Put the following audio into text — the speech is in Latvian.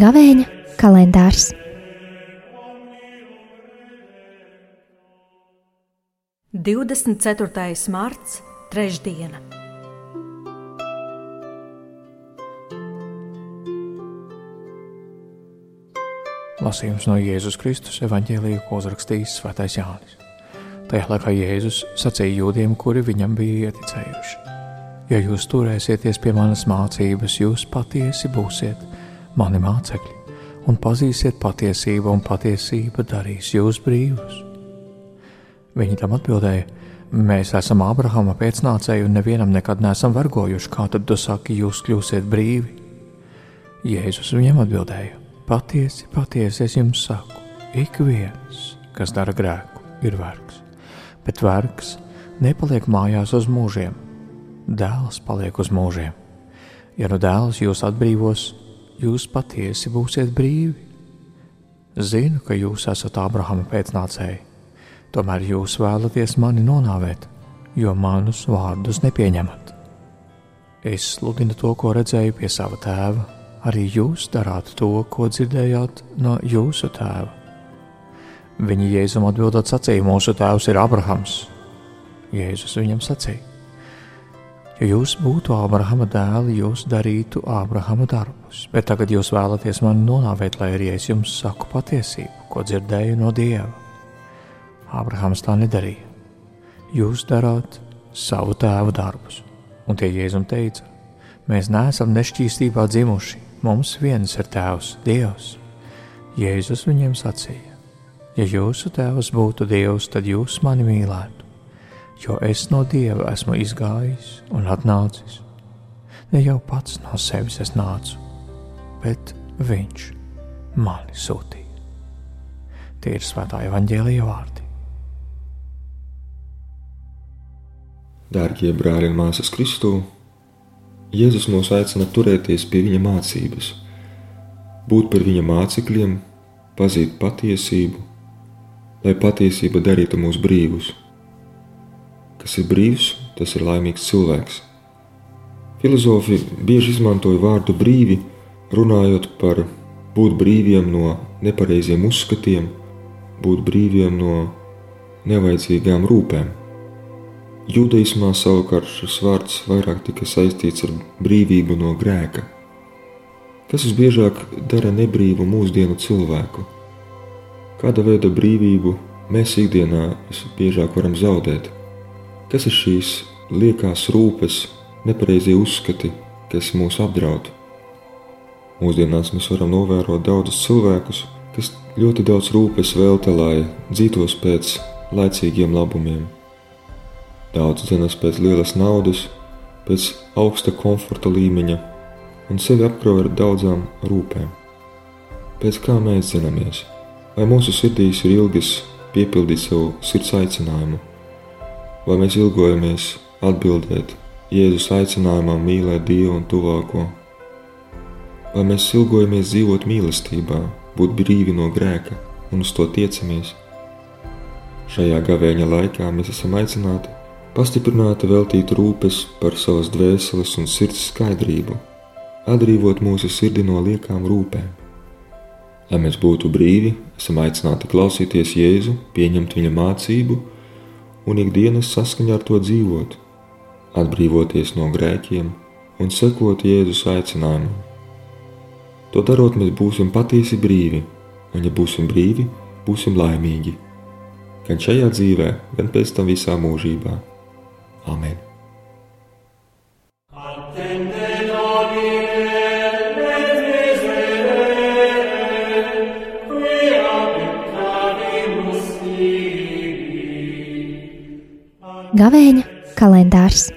Gavēņa kalendārs. Divdesmit ceturtais marts, trešdiena. Lasījums no Jēzus Kristus evaņģēlīja, ko uzrakstījis Svētais Jānis. Tajā laikā Jēzus sacīja jūdiem, kuri viņam bija ieticējuši: Ja jūs turēsieties pie manas mācības, jūs patiesi būsiet mani mācekļi, un pazīsiet patiesību, un patiesība darīs jūs brīvus. Viņi tam atbildēja: Mēs esam Abrahama pēcnācēji, un nevienam nekad neesam vergojuši. Kā tad tu saki, jūs kļūsiet brīvi? Jēzus viņam atbildēja: Patiesi, patiesi es jums saku, ik viens, kas dara grēku, ir vergs, bet vergs nepaliek mājās uz mūžiem. Dēls paliek uz mūžiem. Ja nu dēls jūs atbrīvos, jūs patiesi būsiet brīvi. Zinu, ka jūs esat Abrahama pēcnācēji, tomēr jūs vēlaties mani nonāvēt, jo manus vārdus nepieņemat. Es sludinu to, ko redzēju pie sava tēva arī jūs darāt to, ko dzirdējāt no jūsu tēva. Viņi Jēzum atbildot sacīja, mūsu tēvs ir Abrahams. Jēzus viņam sacīja, ja jūs būtu Abrahama dēli, jūs darītu Abrahama darbus, bet tagad jūs vēlaties mani nonāvēt, lai arī es jums saku patiesību, ko dzirdēju no Dieva. Abrahams tā nedarīja. Jūs darāt savu tēva darbus, un tie Jēzum teica, mēs neesam nešķīstībā dzimuši, Mums viens ir Tēvs, Dievs. Jēzus viņiem sacīja: Ja jūsu Tēvs būtu Dievs, tad jūs mani mīlētu, jo es no Dieva esmu izgājis un atnācis. Ne jau pats no sevis es nācu, bet Viņš mani sūtīja. Tie ir svētā evaņģēlīja vārdi. Dārgie brāļi un māsas Kristū! Jēzus mūs aicina turēties pie viņa mācības, būt par viņa mācekļiem, pazīt patiesību, lai patiesība darītu mūs brīvus. Kas ir brīvs, tas ir laimīgs cilvēks. Filozofi bieži izmantoja vārdu brīvi, runājot par būt brīviem no nepareiziem uzskatiem, būt brīviem no nevajadzīgām rūpēm. Jūdaismā savukārt šis vārds vairāk tika saistīts ar brīvību no grēka. Kas visbiežāk dara nebrīvu mūsdienu cilvēku? Kāda veida brīvību mēs ikdienā visbiežāk varam zaudēt? Kas ir šīs liekās rūpes, nepareizie uzskati, kas mūs apdraud? Mūsdienās mēs varam novērot daudzus cilvēkus, kas ļoti daudz rūpes velta, lai dzītos pēc laicīgiem labumiem Daudz dzenas pēc lielas naudas, pēc augsta komforta līmeņa un sevi apkrauj ar daudzām rūpēm. Pēc kā mēs zināmies, vai mūsu sirdīs ir ilgas piepildīt savu sirds aicinājumu, vai mēs ilgojamies atbildēt Jēzus aicinājumam mīlēt Dievu un tuvāko, vai mēs ilgojamies dzīvot mīlestībā, būt brīvi no grēka un uz to tiecamies. Šajā gavēņa laikā mēs esam aicināti pastiprināti veltīt rūpes par savas dvēseles un sirds skaidrību, atbrīvot mūsu sirdi no liekām rūpēm. Lai mēs būtu brīvi, esam aicināti klausīties Jēzu, pieņemt viņa mācību un ikdienas saskaņā ar to dzīvot, atbrīvoties no grēkiem un sekot Jēzus aicinājumam. To darot, mēs būsim patiesi brīvi, un, ja būsim brīvi, būsim laimīgi. Gan šajā dzīvē, gan pēc tam visā mūžībā. Amen. Gavēņa kalendārs